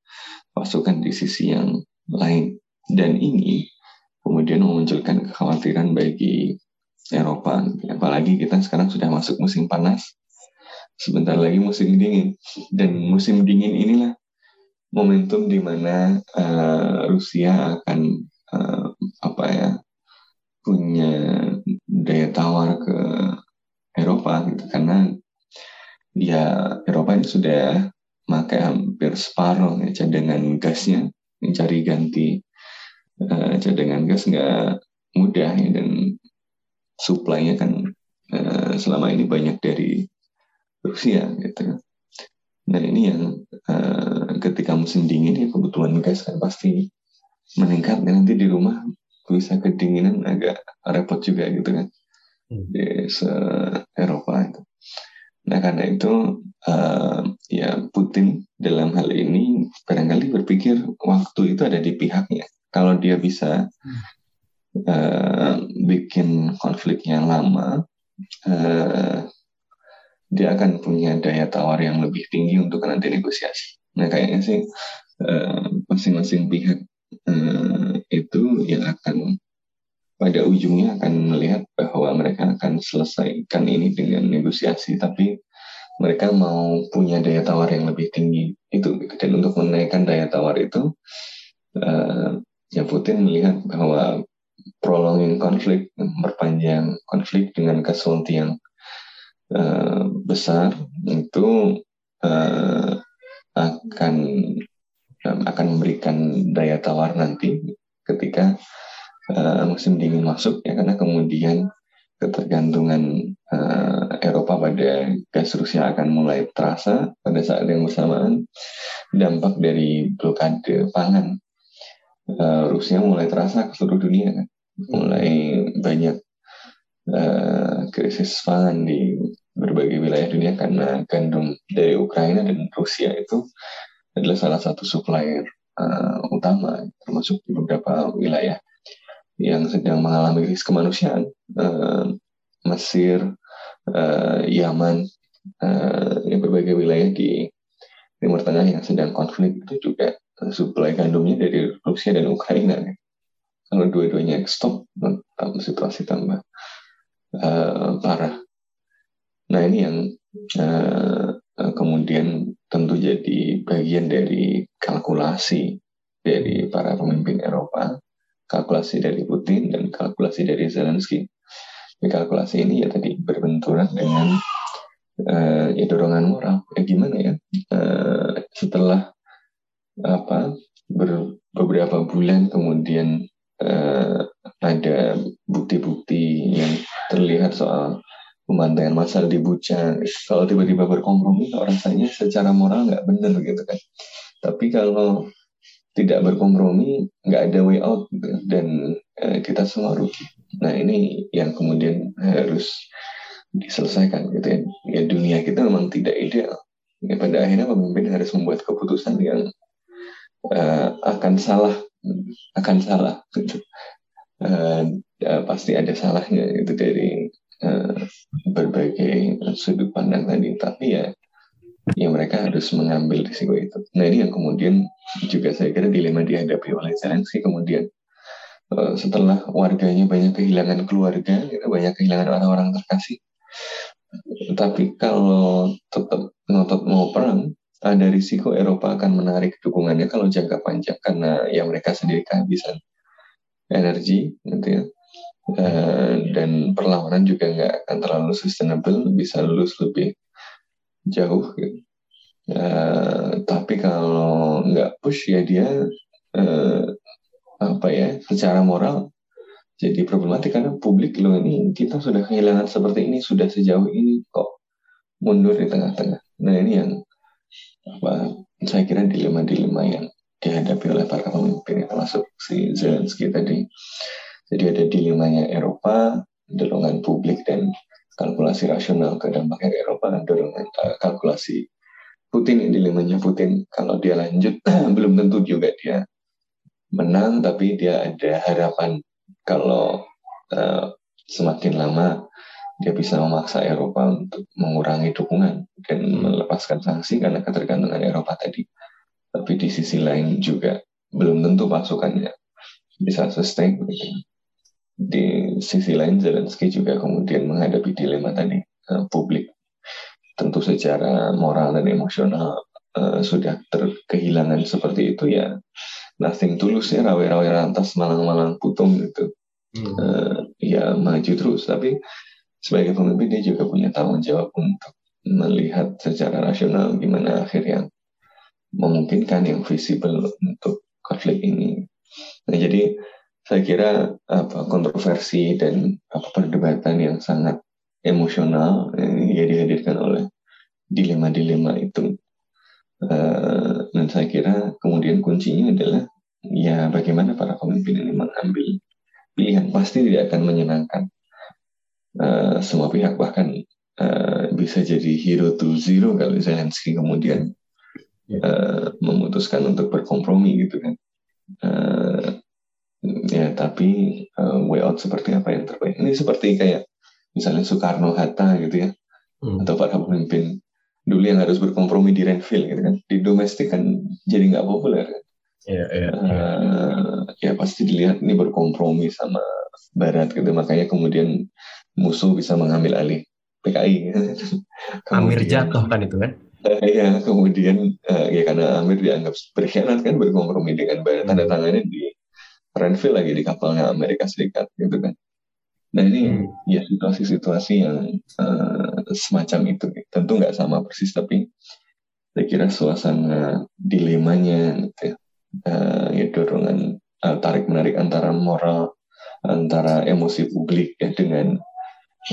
pasukan di sisi yang lain. Dan ini kemudian memunculkan kekhawatiran bagi Eropa. Apalagi kita sekarang sudah masuk musim panas, sebentar lagi musim dingin, dan musim dingin inilah momentum di mana uh, Rusia akan uh, apa ya punya daya tawar ke Eropa gitu karena dia Eropa ini sudah pakai hampir separuh ya, cadangan gasnya mencari ganti uh, cadangan gas nggak mudah ya dan suplainya kan uh, selama ini banyak dari Rusia gitu. Nah ini yang uh, ketika musim dingin ya kebutuhan gas kan pasti meningkat dan nanti di rumah bisa kedinginan agak repot juga gitu kan. hmm. di se Eropa itu. Nah karena itu uh, ya Putin dalam hal ini barangkali berpikir waktu itu ada di pihaknya. Kalau dia bisa uh, bikin konfliknya lama, uh, dia akan punya daya tawar yang lebih tinggi untuk nanti negosiasi. Nah kayaknya sih masing-masing uh, pihak uh, itu yang akan pada ujungnya akan melihat bahwa mereka akan selesaikan ini dengan negosiasi, tapi mereka mau punya daya tawar yang lebih tinggi. Itu dan untuk menaikkan daya tawar itu uh, ya Putin melihat bahwa prolonging konflik memperpanjang konflik dengan casualty yang uh, besar itu uh, akan akan memberikan daya tawar nanti ketika uh, musim dingin masuk ya karena kemudian ketergantungan uh, Eropa pada gas Rusia akan mulai terasa pada saat yang bersamaan. Dampak dari blokade pangan uh, Rusia mulai terasa ke seluruh dunia kan? Mulai banyak uh, krisis pangan di berbagai wilayah dunia karena gandum dari Ukraina dan Rusia itu adalah salah satu supplier uh, utama termasuk di beberapa wilayah yang sedang mengalami krisis kemanusiaan, uh, Mesir, uh, Yaman, uh, berbagai wilayah di Timur Tengah yang sedang konflik itu juga suplai gandumnya dari Rusia dan Ukraina. Kalau dua-duanya stop, situasi tambah uh, parah. Nah ini yang uh, kemudian tentu jadi bagian dari kalkulasi dari para pemimpin Eropa kalkulasi dari Putin dan kalkulasi dari Zelensky. Di kalkulasi ini ya tadi berbenturan dengan uh, ya dorongan moral. Ya gimana ya? Uh, setelah apa ber, beberapa bulan kemudian uh, ada bukti-bukti yang terlihat soal pembantaian massal di Bucha. Kalau tiba-tiba berkompromi, rasanya secara moral nggak benar gitu kan. Tapi kalau tidak berkompromi, nggak ada way out gitu. dan eh, kita semua rugi. Nah ini yang kemudian harus diselesaikan gitu ya. ya dunia kita memang tidak ideal. Ya, pada akhirnya pemimpin harus membuat keputusan yang uh, akan salah, akan salah gitu. Uh, uh, pasti ada salahnya itu dari berbagai sudut pandang tadi. Tapi ya ya mereka harus mengambil risiko itu. Nah ini yang kemudian juga saya kira dilema dihadapi oleh Zelensky kemudian uh, setelah warganya banyak kehilangan keluarga, gitu, banyak kehilangan orang-orang terkasih. Tapi kalau tetap ngotot mau perang, ada risiko Eropa akan menarik dukungannya kalau jangka panjang karena ya mereka sendiri kehabisan energi, gitu ya. Uh, dan perlawanan juga nggak akan terlalu sustainable, bisa lulus lebih jauh. Uh, tapi kalau nggak push ya dia uh, apa ya secara moral jadi problematik karena publik loh ini kita sudah kehilangan seperti ini sudah sejauh ini kok mundur di tengah-tengah. Nah ini yang apa saya kira dilema-dilema yang dihadapi oleh para pemimpin termasuk si Zelensky tadi. Jadi ada dilemanya Eropa, dorongan publik dan kalkulasi rasional ke dampaknya Eropa dan dorongan uh, kalkulasi Putin dilemanya Putin kalau dia lanjut belum tentu juga dia menang tapi dia ada harapan kalau uh, semakin lama dia bisa memaksa Eropa untuk mengurangi dukungan dan melepaskan sanksi karena ketergantungan Eropa tadi. Tapi di sisi lain juga belum tentu pasukannya bisa sustain. Gitu di sisi lain Zelensky juga kemudian menghadapi dilema tadi uh, publik. Tentu secara moral dan emosional uh, sudah terkehilangan seperti itu ya. Nothing tulus ya. Rawe-rawe rantas malang-malang putung gitu. Hmm. uh, ya maju terus. Tapi sebagai pemimpin dia juga punya tanggung jawab untuk melihat secara rasional gimana akhir yang memungkinkan yang visible untuk konflik ini. Nah jadi saya kira apa kontroversi dan apa perdebatan yang sangat emosional eh, ya dihadirkan oleh dilema-dilema itu. Uh, dan saya kira kemudian kuncinya adalah ya bagaimana para pemimpin ini mengambil pilihan. Pasti tidak akan menyenangkan uh, semua pihak. Bahkan uh, bisa jadi hero to zero kalau Zelensky kemudian uh, memutuskan untuk berkompromi gitu kan. Uh, ya tapi uh, way out seperti apa yang terbaik? Ini seperti kayak misalnya Soekarno Hatta gitu ya hmm. atau para pemimpin dulu yang harus berkompromi di Renville gitu kan di domestik kan jadi nggak populer kan? Yeah, yeah, uh, ya pasti dilihat ini berkompromi sama Barat gitu makanya kemudian musuh bisa mengambil alih PKI Amir jatuh kan itu kan? Ya kemudian uh, ya karena Amir dianggap berkhianat kan berkompromi dengan Barat tanda tangannya di Renville lagi di kapalnya Amerika Serikat gitu kan Nah ini hmm. ya situasi-situasi yang uh, semacam itu. Tentu nggak sama persis, tapi saya kira suasana dilemanya, gitu ya, uh, ya dorongan uh, tarik menarik antara moral, antara emosi publik ya dengan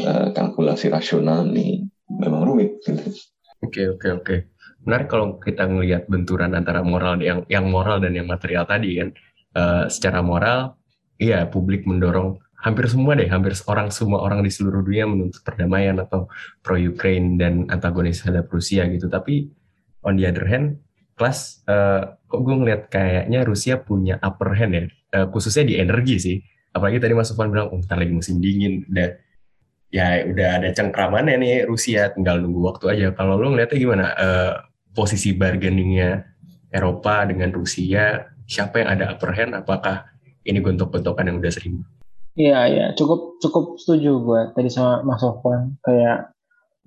uh, kalkulasi rasional ini memang rumit. Gitu. Oke oke oke. Menarik kalau kita ngelihat benturan antara moral yang yang moral dan yang material tadi kan. Uh, secara moral, iya publik mendorong hampir semua deh, hampir orang semua orang di seluruh dunia menuntut perdamaian atau pro Ukraine dan antagonis terhadap Rusia gitu. Tapi on the other hand, kelas uh, kok gue ngeliat kayaknya Rusia punya upper hand ya, uh, khususnya di energi sih. Apalagi tadi Mas Sofwan bilang, oh, lagi musim dingin, udah ya udah ada cengkramannya nih Rusia, tinggal nunggu waktu aja. Kalau lo ngeliatnya gimana uh, posisi bargainingnya Eropa dengan Rusia, siapa yang ada upper hand? Apakah ini gontok-gontokan yang udah sering Iya, iya, cukup cukup setuju gue tadi sama Mas Sofwan kayak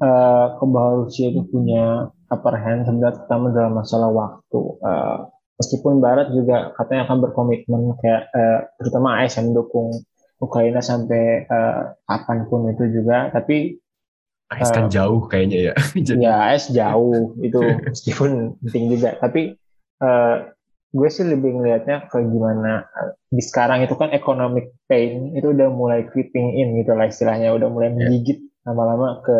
uh, bahwa Rusia itu punya upper hand sebenarnya terutama dalam masalah waktu. Uh, meskipun Barat juga katanya akan berkomitmen kayak uh, terutama AS yang mendukung Ukraina sampai uh, kapan pun itu juga, tapi AS kan uh, jauh kayaknya ya. ya AS jauh itu meskipun penting juga, tapi uh, gue sih lebih ngelihatnya ke gimana di sekarang itu kan economic pain itu udah mulai creeping in gitu lah istilahnya udah mulai ya. menggigit lama-lama ke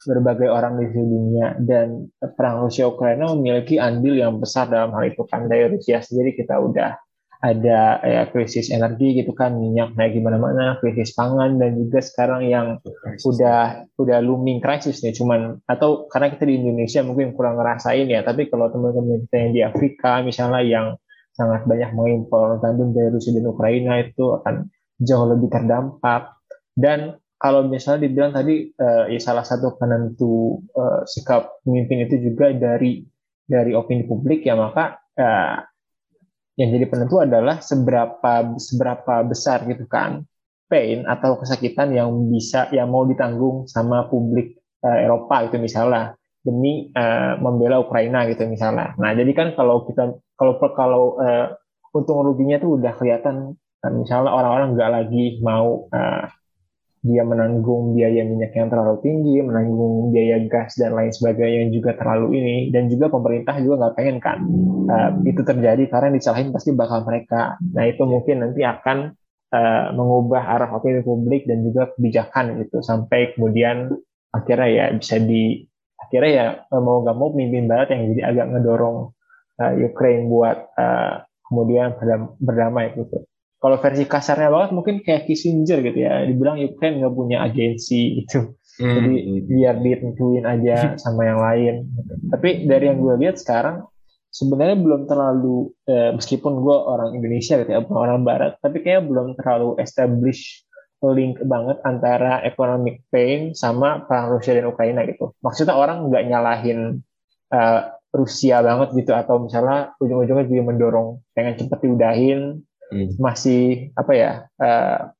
berbagai orang di seluruh dunia dan perang Rusia Ukraina memiliki andil yang besar dalam hal itu kan dari Rusia sendiri kita udah ada ya krisis energi gitu kan minyak naik gimana mana krisis pangan dan juga sekarang yang udah udah looming krisis nih cuman atau karena kita di Indonesia mungkin kurang ngerasain ya tapi kalau teman-teman kita yang di Afrika misalnya yang sangat banyak mengimpor gandum dari Rusia dan Ukraina itu akan jauh lebih terdampak. Dan kalau misalnya dibilang tadi uh, ya salah satu penentu uh, sikap pemimpin itu juga dari dari opini publik ya maka uh, yang jadi penentu adalah seberapa seberapa besar gitu kan pain atau kesakitan yang bisa yang mau ditanggung sama publik uh, Eropa itu misalnya demi uh, membela Ukraina gitu misalnya. Nah jadi kan kalau kita kalau kalau uh, untung ruginya tuh udah kelihatan uh, misalnya orang-orang nggak lagi mau uh, dia menanggung biaya minyak yang terlalu tinggi, menanggung biaya gas dan lain sebagainya yang juga terlalu ini, dan juga pemerintah juga nggak pengen kan uh, itu terjadi karena yang disalahin pasti bakal mereka. Nah itu mungkin nanti akan uh, mengubah arah opini publik dan juga kebijakan gitu. Sampai kemudian akhirnya ya bisa di akhirnya ya mau nggak mau pemimpin barat yang jadi agak ngedorong uh, Ukraine buat uh, kemudian berdamai gitu kalau versi kasarnya banget mungkin kayak Kissinger gitu ya. Dibilang Ukraine nggak punya agensi itu hmm. jadi biar ditentuin aja sama yang lain. Tapi dari yang gue lihat sekarang sebenarnya belum terlalu eh, meskipun gue orang Indonesia gitu ya bukan orang Barat tapi kayak belum terlalu establish link banget antara economic pain sama perang Rusia dan Ukraina gitu. Maksudnya orang nggak nyalahin uh, Rusia banget gitu atau misalnya ujung-ujungnya juga mendorong pengen cepet diudahin hmm. masih apa ya uh,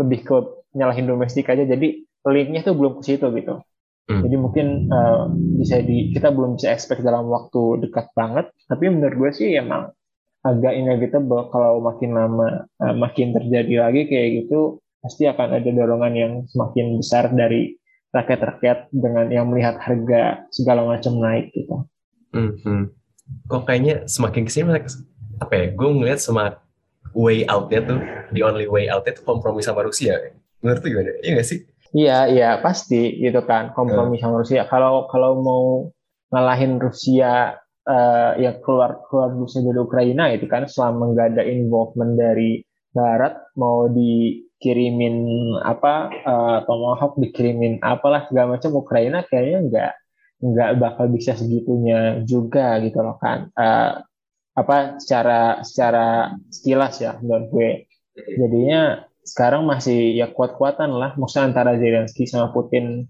lebih ke nyalahin domestik aja jadi linknya tuh belum ke situ gitu hmm. jadi mungkin uh, bisa di kita belum bisa expect dalam waktu dekat banget tapi menurut gue sih emang agak inevitable kalau makin lama uh, makin terjadi lagi kayak gitu pasti akan ada dorongan yang semakin besar dari rakyat-rakyat dengan yang melihat harga segala macam naik gitu. Hmm, hmm. Kok kayaknya semakin ke sini apa ya? Gue ngeliat semakin way outnya tuh the only way outnya tuh kompromi sama Rusia. Menurut gimana iya gak sih? Iya iya pasti gitu kan kompromi hmm. sama Rusia. Kalau kalau mau ngalahin Rusia uh, ya keluar keluar Rusia dari Ukraina itu kan selama nggak ada involvement dari Barat mau di dikirimin apa uh, tomahawk dikirimin apalah segala macam Ukraina kayaknya nggak nggak bakal bisa segitunya juga gitu loh kan. Uh, apa secara secara sekilas ya menurut gue. Jadinya sekarang masih ya kuat-kuatan lah. Maksudnya antara Zelensky sama Putin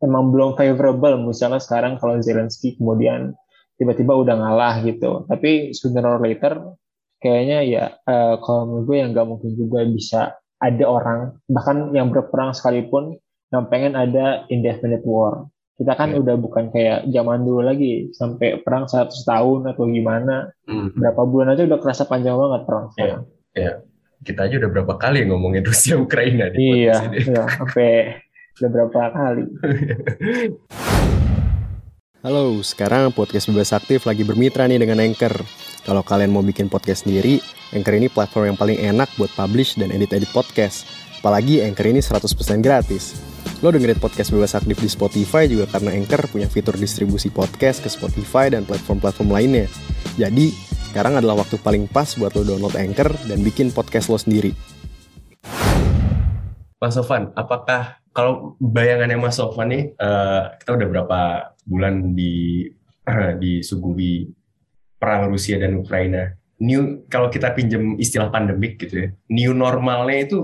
emang belum favorable. Misalnya sekarang kalau Zelensky kemudian tiba-tiba udah ngalah gitu. Tapi sooner or later kayaknya ya uh, kalau menurut gue yang nggak mungkin juga bisa ada orang bahkan yang berperang sekalipun yang pengen ada indefinite war kita kan yeah. udah bukan kayak zaman dulu lagi sampai perang 100 tahun atau gimana mm. berapa bulan aja udah kerasa panjang banget perang yeah. yeah. yeah. kita aja udah berapa kali ngomongin Rusia Ukraina di iya yeah, sampai udah berapa kali Halo, sekarang podcast Bebas Aktif lagi bermitra nih dengan Anchor. Kalau kalian mau bikin podcast sendiri, Anchor ini platform yang paling enak buat publish dan edit-edit podcast. Apalagi Anchor ini 100% gratis. Lo dengerin podcast Bebas Aktif di Spotify juga karena Anchor punya fitur distribusi podcast ke Spotify dan platform-platform lainnya. Jadi, sekarang adalah waktu paling pas buat lo download Anchor dan bikin podcast lo sendiri. Mas Sofan, apakah kalau bayangannya Mas Sofan nih, uh, kita udah berapa bulan di uh, disuguhi perang Rusia dan Ukraina. New kalau kita pinjam istilah pandemik gitu ya, new normalnya itu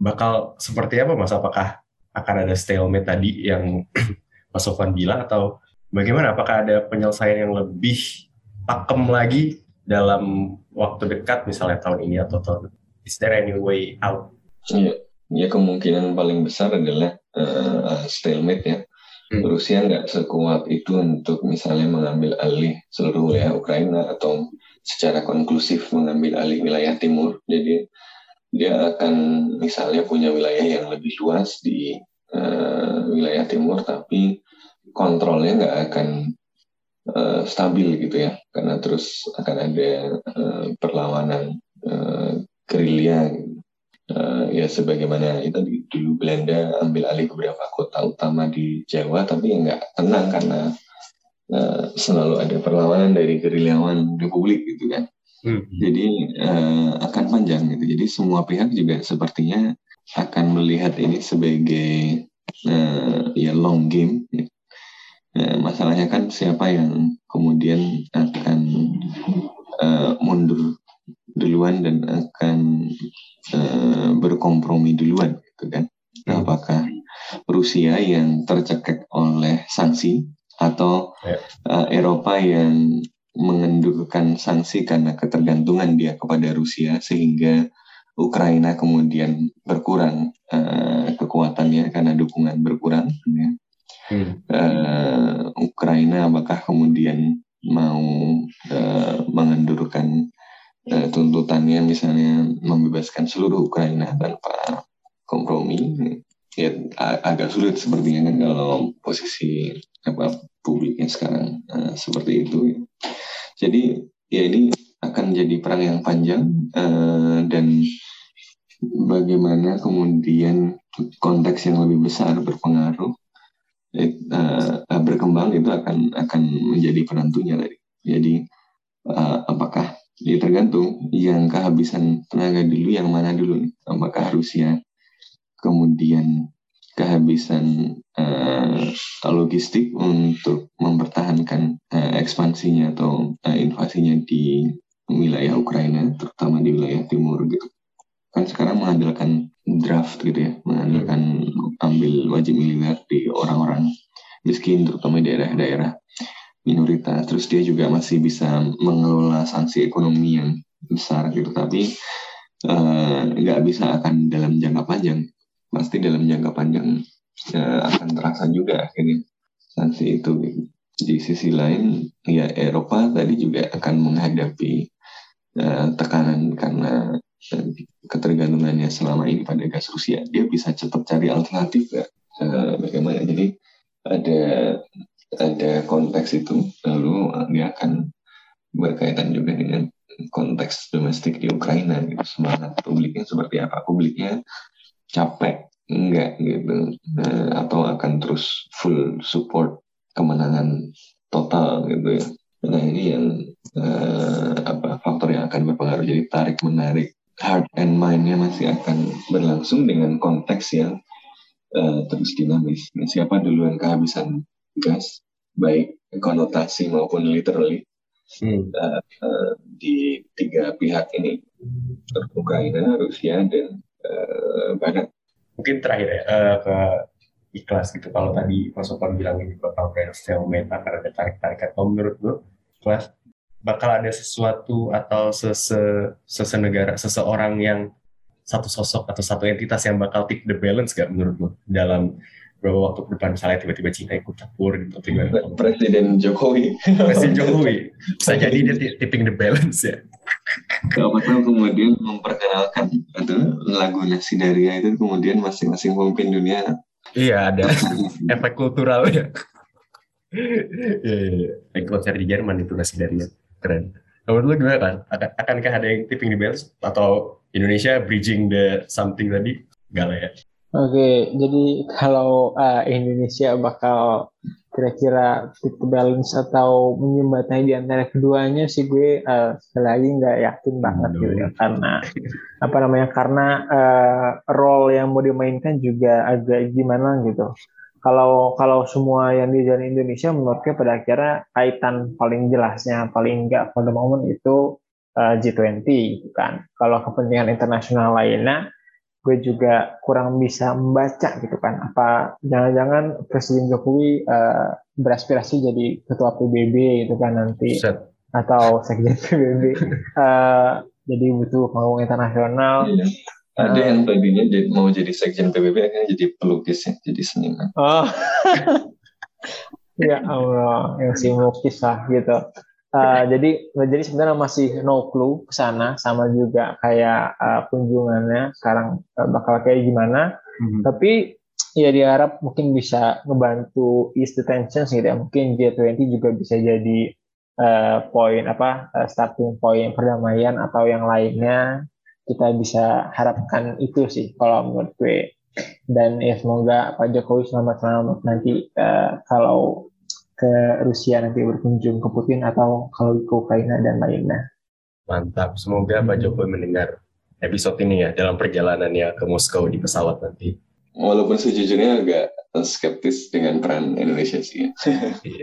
bakal seperti apa Mas? Apakah akan ada stalemate tadi yang Mas Sofan bilang atau bagaimana? Apakah ada penyelesaian yang lebih pakem lagi dalam waktu dekat misalnya tahun ini atau tahun is there any way out? Iya, ya kemungkinan paling besar adalah uh, stalemate ya hmm. Rusia nggak sekuat itu untuk misalnya mengambil alih seluruh wilayah Ukraina atau secara konklusif mengambil alih wilayah timur. Jadi dia akan misalnya punya wilayah yang lebih luas di uh, wilayah timur, tapi kontrolnya nggak akan uh, stabil gitu ya, karena terus akan ada uh, perlawanan uh, gerilya. Gitu uh, ya sebagaimana itu dulu Belanda ambil alih beberapa kota utama di Jawa tapi ya nggak tenang karena uh, selalu ada perlawanan dari gerilyawan Republik gitu kan hmm. jadi uh, akan panjang gitu jadi semua pihak juga sepertinya akan melihat ini sebagai uh, ya long game ya. uh, masalahnya kan siapa yang kemudian akan uh, mundur duluan dan akan uh, berkompromi duluan gitu kan hmm. apakah Rusia yang tercekek oleh sanksi atau yeah. Uh, Eropa yang mengendurkan sanksi karena ketergantungan dia kepada Rusia sehingga Ukraina kemudian berkurang uh, kekuatannya karena dukungan berkurang ya. hmm. uh, Ukraina apakah kemudian mau uh, mengendurkan eh, tuntutannya misalnya membebaskan seluruh Ukraina tanpa kompromi ya agak sulit sepertinya kan kalau posisi apa publiknya sekarang uh, seperti itu jadi ya ini akan jadi perang yang panjang uh, dan bagaimana kemudian konteks yang lebih besar berpengaruh uh, berkembang itu akan akan menjadi penentunya tadi jadi uh, apakah Ya tergantung yang kehabisan tenaga dulu yang mana dulu nih. Apakah Rusia kemudian kehabisan uh, logistik untuk mempertahankan uh, ekspansinya atau uh, invasinya di wilayah Ukraina, terutama di wilayah timur gitu. Kan sekarang mengandalkan draft gitu ya, mengandalkan ambil wajib militer di orang-orang miskin, terutama di daerah-daerah minoritas terus dia juga masih bisa mengelola sanksi ekonomi yang besar gitu tapi nggak uh, bisa akan dalam jangka panjang pasti dalam jangka panjang uh, akan terasa juga akhirnya. Sanksi itu di sisi lain ya Eropa tadi juga akan menghadapi uh, tekanan karena uh, ketergantungannya selama ini pada gas Rusia. Dia bisa cepat cari alternatif ya. Uh, bagaimana? Jadi ada ada konteks itu lalu dia akan berkaitan juga dengan konteks domestik di Ukraina gitu. Semangat publiknya seperti apa? Publiknya capek enggak gitu nah, atau akan terus full support kemenangan total gitu ya nah ini yang uh, apa faktor yang akan berpengaruh jadi tarik menarik heart and mind-nya masih akan berlangsung dengan konteks yang uh, terus dinamis. Nah, siapa duluan kehabisan gas, baik konotasi maupun literally hmm. uh, uh, di tiga pihak ini, Ukraina, Rusia, dan uh, Barat. Mungkin terakhir ya uh, ke ikhlas gitu. Kalau tadi Mas Sofan bilang ini bakal kayak stalemate akan ada tarik-tarikan. Kalau menurut gue, ikhlas bakal ada sesuatu atau sese, sesenegara seseorang yang satu sosok atau satu entitas yang bakal tip the balance gak menurut lo dalam beberapa waktu ke depan misalnya tiba-tiba Cina ikut campur gitu atau gimana? Presiden Jokowi. Presiden Jokowi bisa jadi dia tipping the balance ya. Kalau tahu kemudian memperkenalkan itu lagu Nasi Daria itu kemudian masing-masing pemimpin dunia. Iya ada efek kultural ya. Iya, iya, iya. konser di Jerman itu Nasi Daria keren. Menurut lu gimana kan? Akan, akankah ada yang tipping the balance atau Indonesia bridging the something tadi? Gak lah ya. Oke, jadi kalau uh, Indonesia bakal kira-kira tip the balance atau menyembatani di antara keduanya sih gue uh, sekali lagi nggak yakin banget gitu ya. Karena apa namanya karena uh, role yang mau dimainkan juga agak gimana gitu. Kalau kalau semua yang di jalan Indonesia menurutnya pada akhirnya kaitan paling jelasnya paling enggak pada momen itu uh, G20 gitu kan. Kalau kepentingan internasional lainnya gue juga kurang bisa membaca gitu kan apa jangan-jangan Presiden Jokowi uh, beraspirasi jadi ketua PBB gitu kan nanti Set. atau sekjen PBB uh, eh, jadi butuh panggung internasional iya. Ada yang tadinya mau jadi sekjen PBB akhirnya jadi pelukis ya, jadi seniman. Oh. ya Allah, yang si melukis lah gitu. Uh, jadi jadi sebenarnya masih no clue ke sana sama juga kayak uh, kunjungannya sekarang uh, bakal kayak gimana. Mm-hmm. Tapi ya diharap mungkin bisa ngebantu ease the tensions gitu ya. Mungkin G20 juga bisa jadi uh, poin apa uh, starting point perdamaian atau yang lainnya kita bisa harapkan itu sih kalau menurut gue dan ya semoga Pak Jokowi selamat-selamat nanti uh, kalau ke Rusia nanti berkunjung ke Putin atau kalau ke Ukraina dan lainnya. Mantap, semoga Pak Jokowi mendengar episode ini ya dalam perjalanannya ke Moskow di pesawat nanti. Walaupun sejujurnya agak skeptis dengan peran Indonesia sih ya.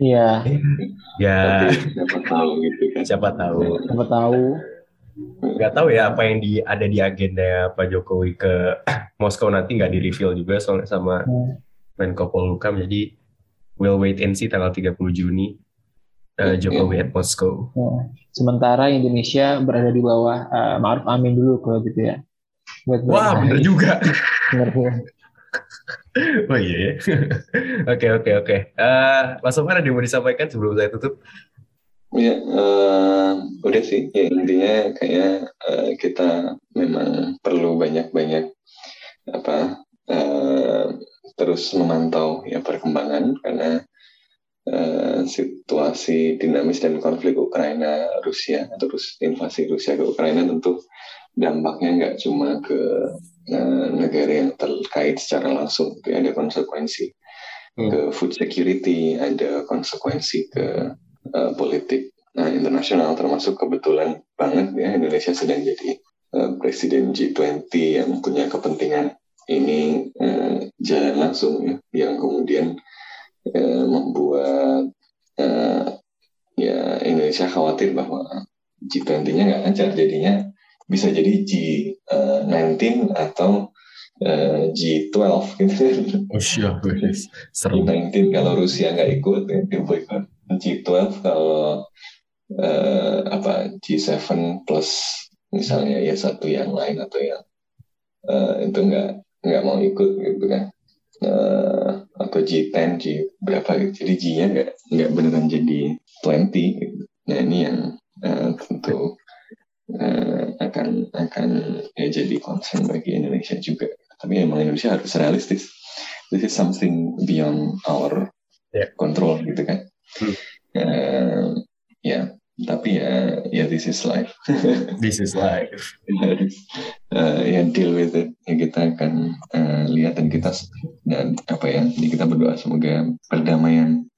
Iya. ya. Siapa tahu gitu kan. Siapa tahu. Siapa tahu nggak tahu ya apa yang di ada di agenda Pak Jokowi ke Moskow nanti nggak di reveal juga soalnya sama hmm. Menko Polhukam jadi we'll wait and see tanggal 30 Juni uh, Jokowi at Moskow. Hmm. Sementara Indonesia berada di bawah uh, Ma'ruf Amin dulu kalau gitu ya. Buat Wah bener juga. bener ya. oh iya ya. Oke oke oke. Eh, Mas Sofan ada yang mau disampaikan sebelum saya tutup? Ya, uh, udah sih. Ya, intinya kayak uh, kita memang perlu banyak-banyak apa uh, terus memantau ya perkembangan karena uh, situasi dinamis dan konflik Ukraina Rusia atau invasi Rusia ke Ukraina tentu dampaknya nggak cuma ke uh, negara yang terkait secara langsung, tapi ada konsekuensi hmm. ke food security, ada konsekuensi ke uh, politik uh, internasional termasuk kebetulan banget ya Indonesia sedang jadi uh, presiden G20 yang punya kepentingan ini uh, jalan langsung ya yang kemudian uh, membuat uh, ya Indonesia khawatir bahwa G20-nya nggak lancar jadinya bisa jadi G19 atau uh, G12 gitu. Oh iya, G19 kalau Rusia nggak ikut ya, boykot. G12 kalau uh, apa G7 plus misalnya ya satu yang lain atau yang uh, itu nggak nggak mau ikut gitu kan uh, atau G10 G berapa gitu jadi G-nya nggak nggak beneran jadi 20 gitu. nah ini yang uh, tentu uh, akan akan ya jadi concern bagi Indonesia juga tapi emang Indonesia harus realistis this is something beyond our yeah. control gitu kan hmm. uh, ya tapi ya ya this is life. This is life. Uh, ya deal with it. Ya kita akan uh, lihat dan kita dan apa ya jadi kita berdoa semoga perdamaian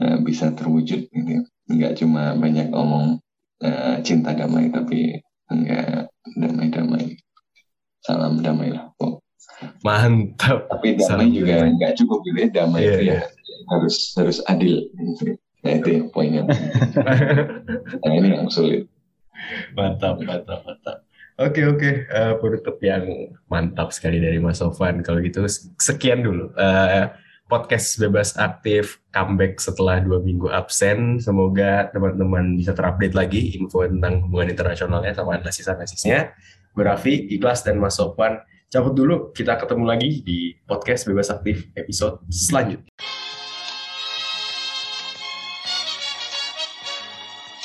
uh, bisa terwujud gitu nggak cuma banyak omong uh, cinta damai tapi enggak damai-damai. Salam damai lah oh. mantap. Tapi damai salam juga enggak cukup gitu ya damai yeah, itu yeah. ya harus harus adil nah itu yang poinnya nah ini yang sulit mantap mantap mantap Oke oke, uh, penutup yang mantap sekali dari Mas Sofan. Kalau gitu sekian dulu uh, podcast bebas aktif comeback setelah dua minggu absen. Semoga teman-teman bisa terupdate lagi info tentang hubungan internasionalnya sama analisis-analisisnya. Gue Raffi, Ikhlas, dan Mas Sofan. Cabut dulu, kita ketemu lagi di podcast bebas aktif episode selanjutnya.